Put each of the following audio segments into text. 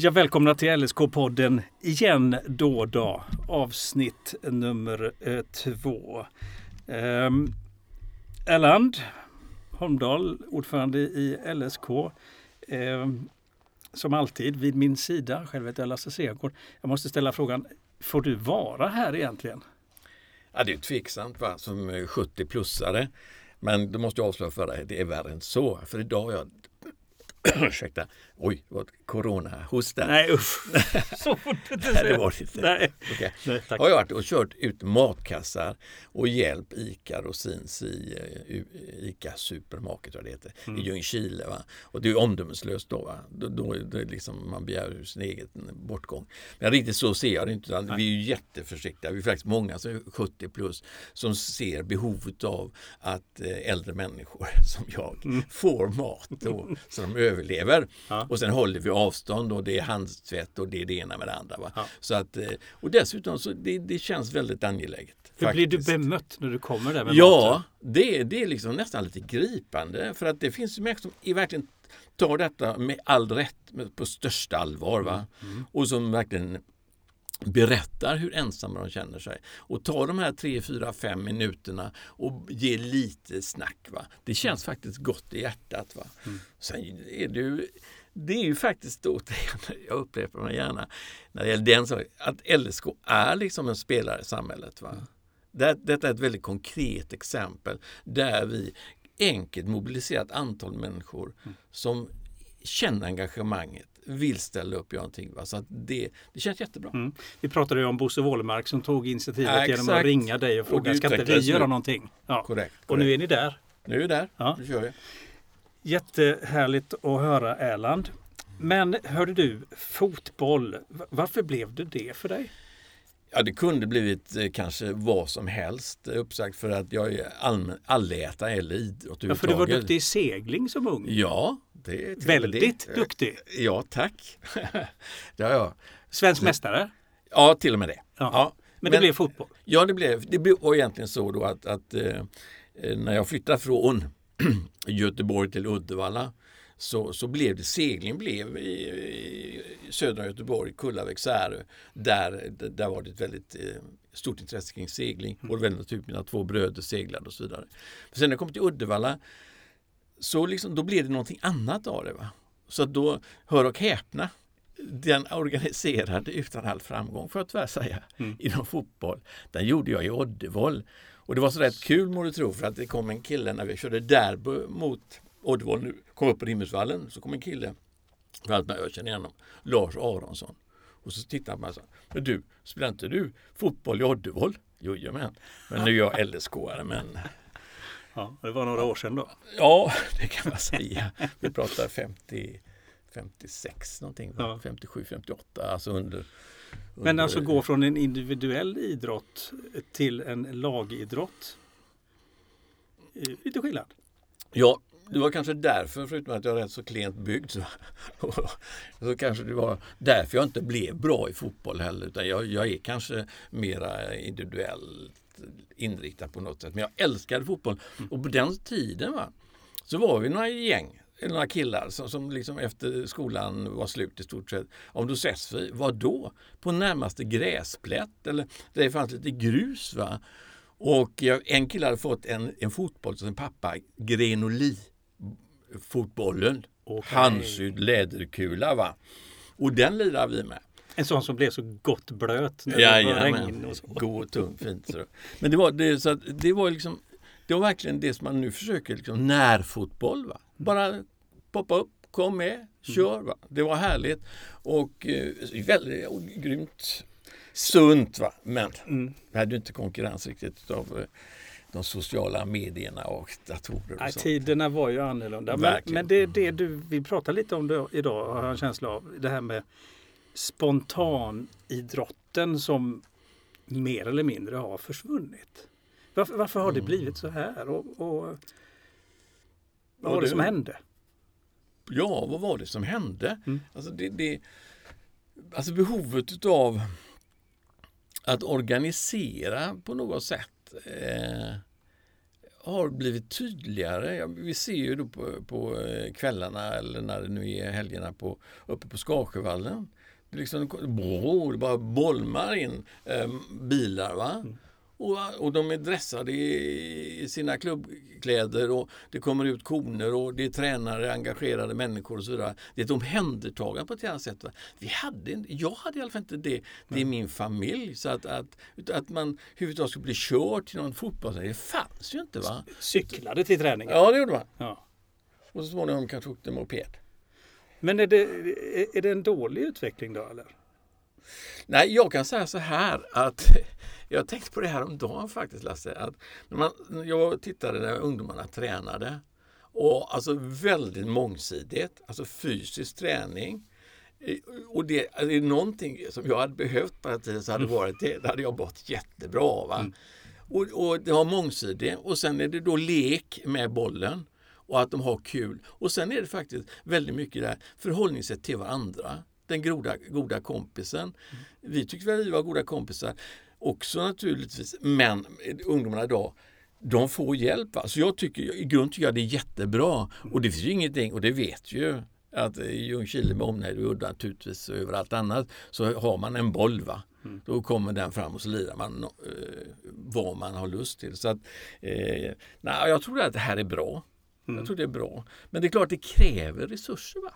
Ja, välkomna till LSK-podden igen då då. Avsnitt nummer eh, två. Eh, Erland Holmdahl, ordförande i LSK. Eh, som alltid vid min sida. Själv heter jag Lasse Segård. Jag måste ställa frågan, får du vara här egentligen? Ja, det är tveksamt va? som 70-plussare. Men då måste jag avslöja för dig, det är värre än så. För idag har jag ursäkta, oj, vad corona-hosta. Nej usch, så får du inte säga. det var det inte. Nej. Okay. Nej, tack. Har jag varit och kört ut matkassar och hjälpt ICA Rosins i uh, ICA Supermarket vad det heter, mm. i Ljungskile. Va? Och det är omdömeslöst då. Va? Då, då det liksom, man begär sin egen bortgång. Men riktigt så ser jag det inte. Vi är ju jätteförsiktiga. Vi är faktiskt många som är 70 plus som ser behovet av att eh, äldre människor som jag mm. får mat då, så de överlever. Ja. Och sen håller vi avstånd och det är handtvätt och det är det ena med det andra. Va? Ja. Så att, eh, och dessutom så det, det känns väldigt angeläget. Hur faktiskt. blir du bemött när du kommer där med Ja, maten? det, det är liksom nästan lite gripande för att det finns människor som är verkligen tar detta med all rätt, på största allvar. Va? Mm. mm. Och som verkligen berättar hur ensamma de känner sig och tar de här tre, fyra, fem minuterna och ger lite snack. Va? Det känns faktiskt gott i hjärtat. Va? Mm. Sen är det ju det är ju faktiskt återigen, jag upprepar mig gärna, när det gäller den saken, att LSK är liksom en spelare i samhället. Va? Det, detta är ett väldigt konkret exempel där vi enkelt mobiliserar ett antal människor mm. som känner engagemanget, vill ställa upp och göra någonting. Va? Så det, det känns jättebra. Mm. Vi pratade ju om Bosse Wålemark som tog initiativet ja, genom att ringa dig och fråga, och ska inte vi göra någonting? Ja. Korrekt, korrekt. Och nu är ni där. Nu är vi där, ja. nu kör vi. Jättehärligt att höra Erland. Men hörde du, fotboll, varför blev det det för dig? Ja, det kunde blivit eh, kanske vad som helst uppsagt för att jag är allmän, allätare eller idrott Ja, för du var duktig i segling som ung. Ja, det är Väldigt det. duktig. Ja, tack. ja, ja. Svensk mästare? Ja, till och med det. Ja. ja. Men, det blev fotboll? Ja, det blev. Det var egentligen så då att, att eh, när jag flyttade från Göteborg till Uddevalla så, så blev det, segling blev i, i södra Göteborg, Kullavik, Särö. Där, där var det ett väldigt eh, stort intresse kring segling. Mm. Och väldigt naturligt mina två bröder seglade och så vidare. Men sen när jag kom till Uddevalla så liksom, då blev det någonting annat av det. Va? Så då, hör och häpna, den organiserade utan all framgång, får jag tyvärr säga, mm. inom fotboll. Den gjorde jag i Oddevoll. Och det var så rätt kul må du tro för att det kom en kille när vi körde derby mot Oddevoll nu, kom upp på Rimmelsvallen, så kom en kille, jag känner igen honom, Lars Aronsson. Och så tittade och sa, men du, spelar inte du fotboll i Oddevoll? Jojomän, men nu är jag LSK-are men Ja, det var några år sedan då? Ja, det kan man säga. Vi pratar 50, 56 någonting, ja. 57, 58, alltså under, under... Men alltså gå från en individuell idrott till en lagidrott? Lite skillnad? Ja, det var kanske därför, förutom att jag är rätt så klent byggd, så, så kanske det var därför jag inte blev bra i fotboll heller. Utan jag, jag är kanske mera individuellt inriktad på något sätt. Men jag älskade fotboll. Mm. Och på den tiden va, så var vi några gäng några killar som, som liksom efter skolan var slut i stort sett. Om då ses vi, vad då? På närmaste gräsplätt eller där det fanns lite grus. va och en kille hade fått en, en fotboll som sin pappa, Grenoli fotbollen. Okay. Handsydd läderkula. Va? Och den lirar vi med. En sån som blev så gott blöt när ja, det var regn och så. God och tung, fint. Så. Men det var, det, så det var liksom det var verkligen det som man nu försöker, liksom, närfotboll. Va? Bara poppa upp, kom med, kör. Va? Det var härligt och eh, väldigt och grymt sunt. Va? Men mm. vi hade inte konkurrens riktigt av eh, de sociala medierna och datorer. Och Nej, tiderna var ju annorlunda. Men, men, det är det du vill prata lite om då, idag har jag en känsla av. Det här med spontanidrotten som mer eller mindre har försvunnit. Varför, varför har det mm. blivit så här? Och, och vad var det, det som hände? Ja, vad var det som hände? Mm. Alltså, det, det, alltså behovet av att organisera på något sätt eh, har blivit tydligare. Vi ser ju då på, på eh, kvällarna eller när det nu är helgerna på, uppe på Skarsjövallen. Det, liksom, det bara bolmar in eh, bilar. Va? Mm. Och, och de är dressade i, sina klubbkläder och det kommer ut koner och det är tränare, engagerade människor och så vidare. Det är ett omhändertagande på ett annat sätt. Va? Vi hade, jag hade i alla fall inte det, det i min familj. Så att, att, att man huvudtaget skulle bli körd till någon fotboll, det fanns ju inte. va? Cyklade till träningen? Ja, det gjorde man. Ja. Och så småningom kanske åkte moped. Men är det, är det en dålig utveckling då eller? Nej, jag kan säga så här att jag tänkte på det här om dagen faktiskt Lasse. Att när man, jag tittade när ungdomarna tränade och alltså väldigt mångsidigt, alltså fysisk träning. Och det, är det någonting som jag hade behövt på den tiden så hade det varit det. Det hade jag mått jättebra va. Mm. Och, och det var mångsidigt och sen är det då lek med bollen och att de har kul. Och sen är det faktiskt väldigt mycket där förhållningssätt till varandra. Den goda, goda kompisen. Mm. Vi tyckte väl vi var goda kompisar också naturligtvis. Men ungdomarna idag de får hjälp. Så jag tycker, I grund tycker jag det är jättebra. Och det finns ju ingenting, och det vet ju att i Ljungskile med omnejd och Udda naturligtvis överallt annat så har man en boll. Va? Mm. Då kommer den fram och så lirar man eh, vad man har lust till. Så att, eh, nej, Jag tror att det här är bra. Mm. Jag tror det är bra. Men det är klart det kräver resurser. Va?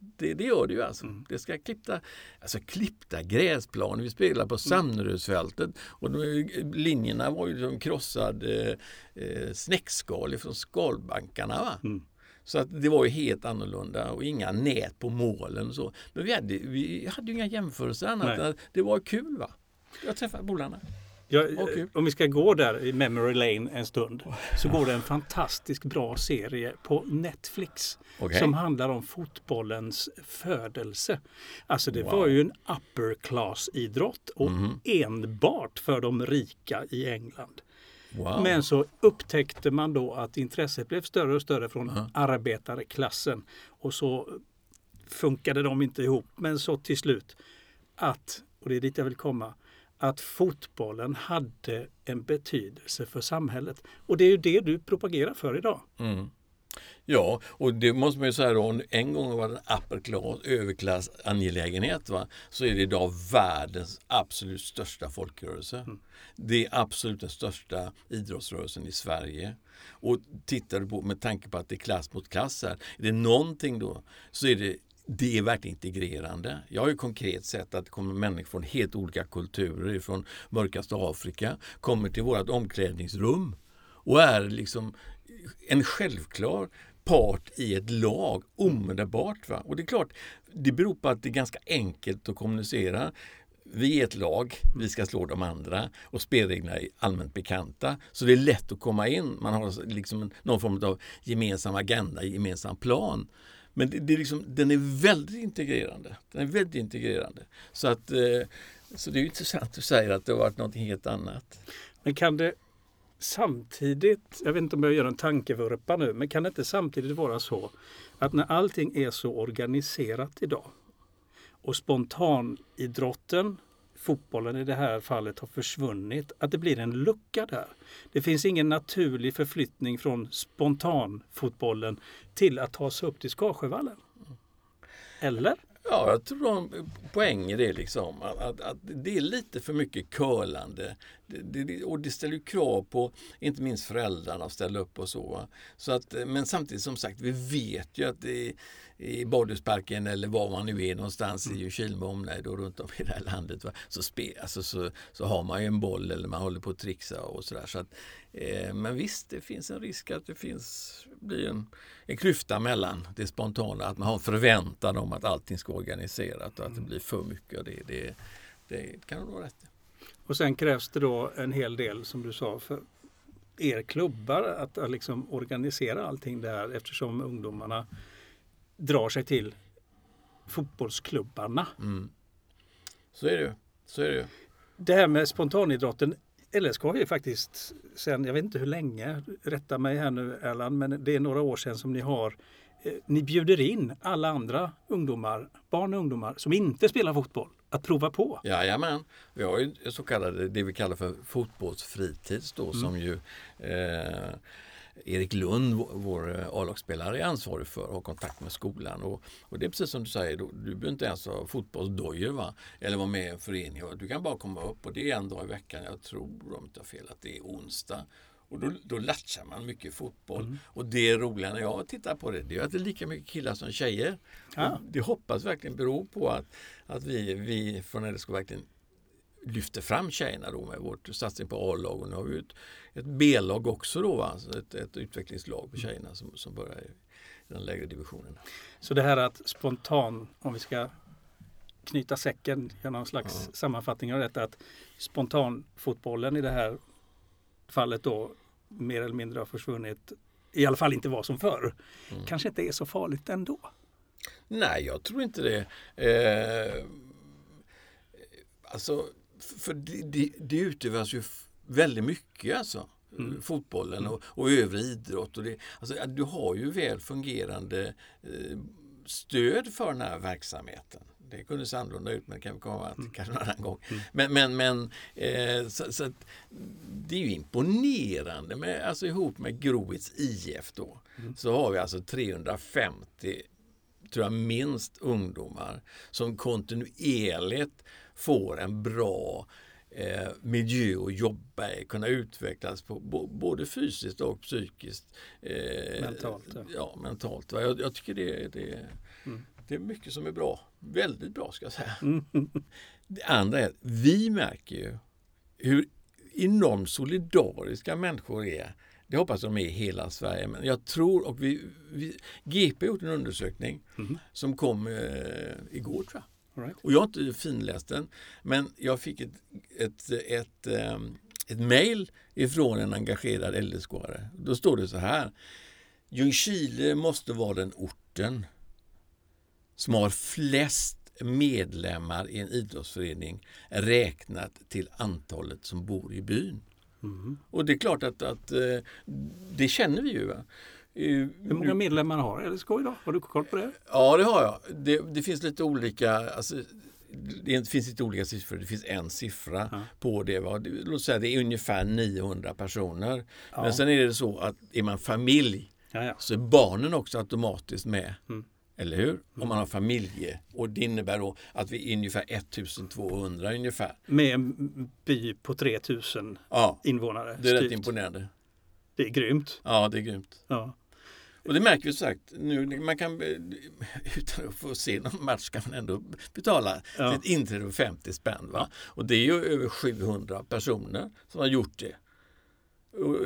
Det, det gör det ju alltså. Mm. Det ska klippta, alltså klippta gräsplaner. Vi spelar på mm. Sandrödsfältet och de, linjerna var ju som krossad eh, eh, snäckskal från skalbankarna. Va? Mm. Så att det var ju helt annorlunda och inga nät på målen och så. Men vi hade, vi hade ju inga jämförelser annat det var kul. va. Jag träffade polarna. Ja, okay. Om vi ska gå där i Memory Lane en stund så går det en fantastiskt bra serie på Netflix okay. som handlar om fotbollens födelse. Alltså det wow. var ju en upper class idrott och mm. enbart för de rika i England. Wow. Men så upptäckte man då att intresset blev större och större från -huh. arbetarklassen och så funkade de inte ihop. Men så till slut att, och det är dit jag vill komma, att fotbollen hade en betydelse för samhället. Och det är ju det du propagerar för idag. Mm. Ja, och det måste man ju säga då, en gång var det en upper class, överklass angelägenhet va? så är det idag världens absolut största folkrörelse. Mm. Det är absolut den största idrottsrörelsen i Sverige. Och tittar du på med tanke på att det är klass mot klass här, är det någonting då så är det det är verkligen integrerande. Jag har ju konkret sett att det kommer människor från helt olika kulturer från mörkaste Afrika, kommer till vårt omklädningsrum och är liksom en självklar part i ett lag omedelbart. Va? Och det är klart, det beror på att det är ganska enkelt att kommunicera. Vi är ett lag, vi ska slå de andra och spelreglerna är allmänt bekanta. Så det är lätt att komma in. Man har liksom någon form av gemensam agenda, gemensam plan. Men det, det är liksom, den är väldigt integrerande. Den är väldigt integrerande. Så, att, eh, så det är intressant att du säger att det har varit något helt annat. Men kan det samtidigt, jag vet inte om jag gör en tankevurpa nu, men kan det inte samtidigt vara så att när allting är så organiserat idag och spontanidrotten fotbollen i det här fallet har försvunnit, att det blir en lucka där. Det finns ingen naturlig förflyttning från spontanfotbollen till att ta sig upp till Skarsjövallen. Eller? Ja, jag tror de har poäng i det. Liksom. Att, att, att, det är lite för mycket curlande. Det, och det ställer krav på inte minst föräldrarna att ställa upp och så. så att, men samtidigt som sagt, vi vet ju att det, i Badhusparken eller var man nu är någonstans mm. i Ljungskile med omnejd och runt om i det här landet va? Så, spe, alltså, så, så har man ju en boll eller man håller på att trixa och sådär. Så eh, men visst, det finns en risk att det finns, blir en, en klyfta mellan det spontana, att man har en förväntan om att allting ska organiserat och att det mm. blir för mycket. Och det, det, det kan nog vara rätt. Och sen krävs det då en hel del som du sa för er klubbar att, att liksom organisera allting där eftersom ungdomarna drar sig till fotbollsklubbarna. Mm. Så är det ju. Så är det ju. Det här med spontanidrotten. LSK har ju faktiskt sen, jag vet inte hur länge, rätta mig här nu Erland, men det är några år sedan som ni har eh, ni bjuder in alla andra ungdomar, barn och ungdomar som inte spelar fotboll att prova på. Jajamän, vi har ju så kallade det vi kallar för fotbollsfritids då som ju eh, Erik Lund, vår- eh, A-lagsspelare, är ansvarig för och har kontakt med skolan. Och, och det är precis som du säger, då, du behöver inte ens ha fotbollsdojor va? eller vara med i en förening. Du kan bara komma upp och det är en dag i veckan, jag tror om jag inte har fel, att det är onsdag. Och då, då latchar man mycket fotboll. Och det roliga när jag tittar på det, det är att det är lika mycket killar som tjejer. Ah. Det hoppas verkligen beror på att, att vi, vi från LSK verkligen lyfter fram tjejerna då med vårt satsning på A-lag och nu har vi ett, ett B-lag också då? Alltså ett, ett utvecklingslag för tjejerna som, som börjar i den lägre divisionen. Så det här att spontan, om vi ska knyta säcken, göra någon slags Ja. sammanfattning av detta, att spontanfotbollen i det här fallet då mer eller mindre har försvunnit, i alla fall inte var som förr, Mm. kanske inte är så farligt ändå. Nej, jag tror inte det. Eh, alltså, för det, det, det utövas ju väldigt mycket alltså. Mm. Fotbollen och, och övrig idrott. Och det, alltså, du har ju väl fungerande eh, stöd för den här verksamheten. Det kunde se annorlunda ut men det kan vi komma till kanske en annan gång. Men, men, men eh, så, så det är ju imponerande med, alltså ihop med Groits IF då. Så har vi alltså 350 tror jag minst ungdomar som kontinuerligt får en bra eh, miljö att jobba i, kunna utvecklas på, bo, både fysiskt och psykiskt. Eh, Mentalt, ja. Ja, mentalt. Jag, jag tycker det, det, Mm. Det är mycket som är bra. Väldigt bra ska jag säga. Mm. Det andra är att vi märker ju hur enormt solidariska människor är. Det hoppas de är i hela Sverige. Men jag tror, och vi, vi GP har gjort en undersökning Mhm. som kom eh, igår tror jag. Right. Och jag har inte finläst den, men jag fick ett, ett, ett, ehm, ett mejl ifrån en engagerad LSK-are. Då står det så här. Ljungskile måste vara den orten som har flest medlemmar i en idrottsförening räknat till antalet som bor i byn. Mhm. Och det är klart att, att eh, det känner vi ju. Va? Eh, Hur många medlemmar har LSK idag? Har du koll på det? Ja, det har jag. Det, det finns lite olika alltså, det finns lite olika siffror. Det finns en siffra Ja. på det. Va? Låt säga det är ungefär 900 personer. Ja. Men sen är det så att är man familj ja. så är barnen också automatiskt med. Mm. Eller hur? Om man har familje. Och det innebär då att vi är ungefär 1200 ungefär. Med en by på 3000 Ja, invånare. det är rätt styvt. imponerande. Det är grymt. Ja, det är grymt. Ja. Och det märker vi sagt nu. Man kan, utan att få se någon match kan man ändå betala Ja. ett inträde på 50 spänn. Va? Och det är ju över 700 personer som har gjort det.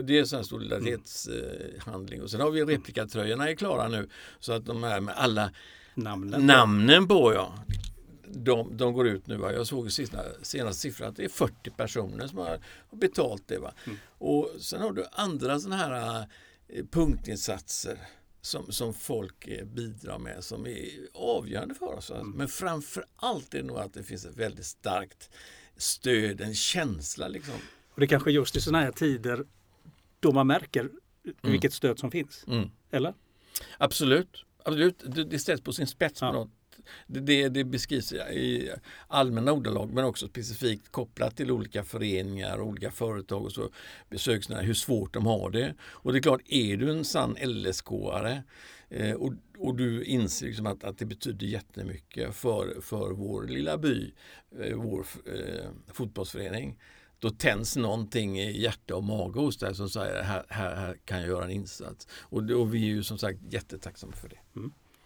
Det är en här solidaritetshandling. Och sen har vi replikatröjorna är klara nu. Så att de här med alla Namnen. namnen på ja. De, de går ut nu. Va? Jag såg sista, senaste siffran att det är 40 personer som har, har betalt det. Va? Mm. Och sen har du andra sådana här eh, punktinsatser som, som folk eh, bidrar med som är avgörande för oss. Mm. Men framför allt är det nog att det finns ett väldigt starkt stöd, en känsla liksom. Och det är kanske just i sådana här tider då man märker vilket stöd som finns. Mm. Eller? Absolut. Absolut. Det, det ställs på sin spets Ja. något. Det, det, det beskrivs i allmänna ordalag men också specifikt kopplat till olika föreningar och olika företag och så besöks det här, hur svårt de har det. Och det är klart, är du en sann LSK-are eh, och, och du inser liksom att, att det betyder jättemycket för, för vår lilla by, eh, vår eh, fotbollsförening då tänds någonting i hjärta och mage hos dig som säger här, här, här kan jag göra en insats. Och, det- och vi är ju som sagt jättetacksamma för det.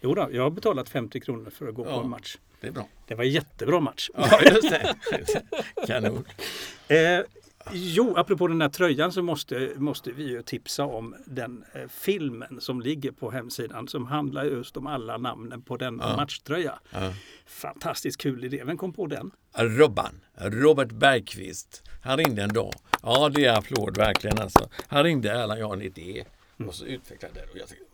Jo då, jag har betalat 50 kronor för att gå på Ja. en match. Det är bra. Det var en jättebra match. Ja, just det. Kanon. Eh, jo, apropå den här tröjan så måste, måste vi ju tipsa om den eh, filmen som ligger på hemsidan som handlar just om alla namnen på denna Ja. matchtröja. Ja. Fantastiskt kul idé. Vem kom på den? Robban, Robert Bergqvist. Han ringde en dag. Ja, det är applåd verkligen alltså. Han ringde Erland, jag har en idé. Och så utvecklade det. Och jag tänkte,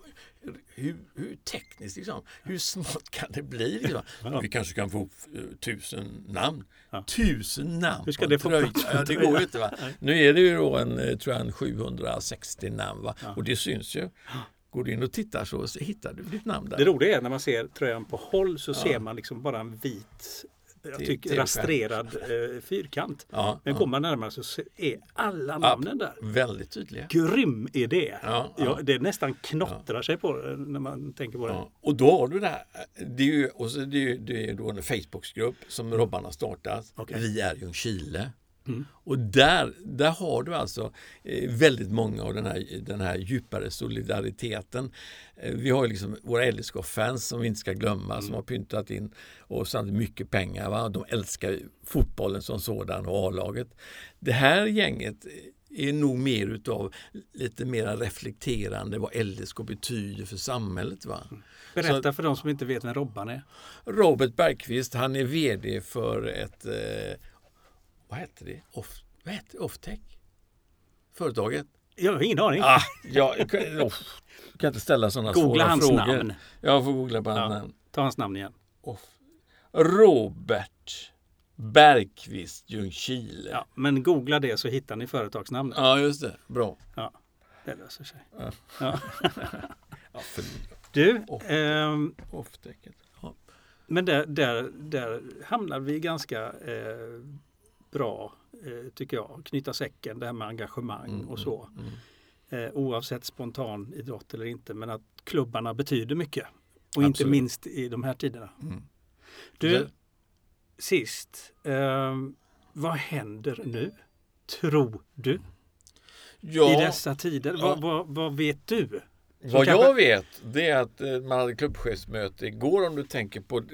hur, hur tekniskt liksom? Hur smart kan det bli? Liksom? Ja. Vi kanske kan få eh, tusen namn. Ja. Tusen namn Hur ska det få tröja. Ja, det går ju inte. Va? Nu är det ju då en, eh, tror jag, en 760 namn. Va? Och det syns ju. Går du in och tittar så, så hittar du ditt namn där. Det roliga är när man ser tröjan på håll så ser man liksom bara en vit jag tycker, rastrerad eh, fyrkant. Ja, Men ja. kommer man närmare så är alla namnen där. Väldigt tydliga. Grym idé! Ja, Ja, det nästan knottrar sig på det när man tänker på det. Och då har du det här. Det är ju, och så det är det är då en Facebookgrupp som Robban har startat. Okej. Vi är Ljungskile. Mm. Och där, där har du alltså eh, väldigt många av den här, den här djupare solidariteten. Eh, vi har ju liksom våra LSK-fans som vi inte ska glömma som har pyntat in och samtidigt mycket pengar. Va? De älskar fotbollen som sådan och A-laget. Det här gänget är nog mer utav lite mer reflekterande vad LSK betyder för samhället. Va? Berätta för de som inte vet vem Robban är. Robert Bergqvist, han är VD för ett, eh, vad heter det? Off, vad heter det? Offtech? Företaget? Jag har ingen aning. Ah, ja, jag kan, oh, kan inte ställa sådana Googla svåra hans frågor. namn. Jag får googla på hans Ja. namn. Ta hans namn igen. Off. Robert Bergqvist Ljungskile. Ja, men googla det så hittar ni företagsnamnet. Ja, just det. Bra. Det löser sig. Ja. Ja. Ja. Du, Off. ehm. Ja. men där, där, där hamnar vi ganska eh, bra, eh, tycker jag. Knyta säcken, det här med engagemang Mm, och så. mm, Eh, oavsett spontan idrott eller inte, men att klubbarna betyder mycket. Och inte Absolut. minst i de här tiderna. mm. Du, Det- sist. ehm, vad händer nu? Tror du? Ja, I dessa tider? Ja. Vad, vad, vad vet du? Vad kanske- jag vet det är att eh, man hade klubbchefsmöte igår om du tänker på eh,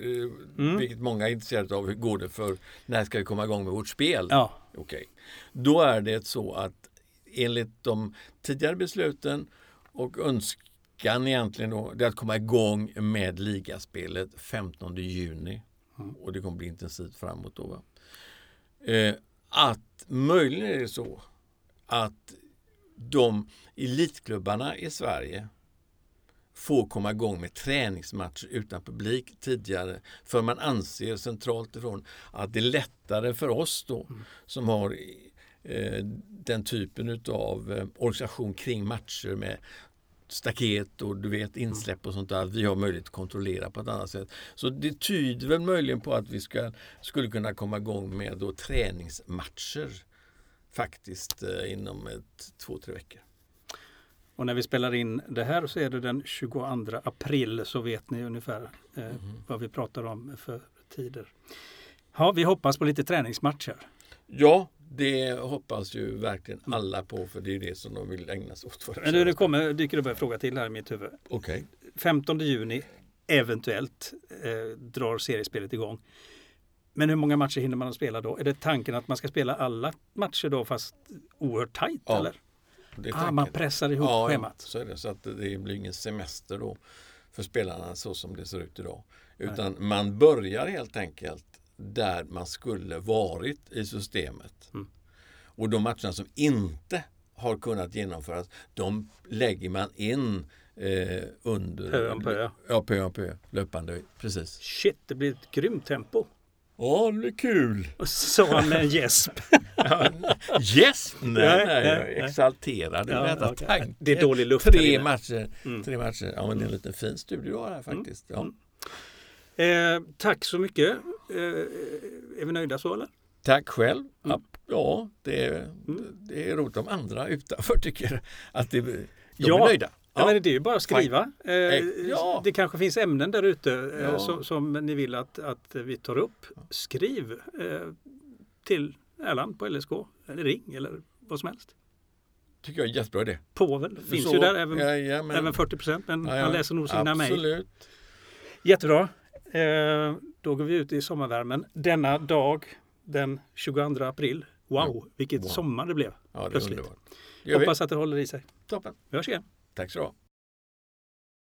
Mm. vilket många är intresserade av. Hur går det för när ska vi komma igång med vårt spel? Ja, Okej. Då är det så att enligt de tidigare besluten och önskan egentligen då, det är att komma igång med ligaspelet 15 juni. Mm. Och det kommer bli intensivt framåt då. Va? Eh, att möjligen är det så att de elitklubbarna i Sverige får komma igång med träningsmatcher utan publik tidigare. För man anser centralt ifrån att det är lättare för oss då som har eh, den typen av eh, organisation kring matcher med staket och du vet insläpp och sånt där. Vi har möjlighet att kontrollera på ett annat sätt. Så det tyder väl möjligen på att vi ska, skulle kunna komma igång med då träningsmatcher faktiskt eh, inom ett, två, tre veckor. Och när vi spelar in det här så är det den 22 april så vet ni ungefär eh, Mhm. vad vi pratar om för tider. Ja, vi hoppas på lite träningsmatcher. Ja, det hoppas ju verkligen alla på för det är det som de vill ägna sig åt. Men nu det kommer, dyker det upp en fråga till här i mitt huvud. Okej. 15 juni, eventuellt, eh, drar seriespelet igång. Men hur många matcher hinner man att spela då? Är det tanken att man ska spela alla matcher då fast oerhört tajt Ja, eller? Det Ah, man pressar ihop ja, schemat. Ja, så är det. Så att det blir ingen semester då för spelarna så som det ser ut idag. Utan man börjar helt enkelt där man skulle varit i systemet. Mm. Och de matcherna som inte har kunnat genomföras, de lägger man in eh, under... Pö om pö. Ja, pö om pö. Löpande, precis. Shit, det blir ett grymt tempo. Ja, det blir kul! Och så sa han med en gäsp. Yes! Nej, Nej, nej, jag är exalterad Ja, detta tanken. Det är dålig luft Tre matcher. Mm. Tre matcher. Ja, men det är en liten fin studio du har här faktiskt. Ja. Mm. Eh, tack så mycket. Eh, är vi nöjda så eller? Tack själv. Mm. Ja, Ja, det är, det är roligt om andra utanför tycker att det, de Ja. är nöjda. Ja. men det är ju bara att skriva. Eh, ja. Det kanske finns ämnen där ute eh, Ja. som, som ni vill att, att vi tar upp. Skriv eh, till Erland på LSK eller ring eller vad som helst. tycker jag är jättebra idé. Påvel finns Så, ju där även, ja, men- även 40 procent men han läser nog sina mejl. Absolut. Jättebra. Eh, då går vi ut i sommarvärmen. Denna dag den 22 april. Wow, vilket Wow. sommar det blev. Ja, det är Plötsligt. underbart. Hoppas att det håller i sig. Toppen. Vi hörs igen. Tack så du ha.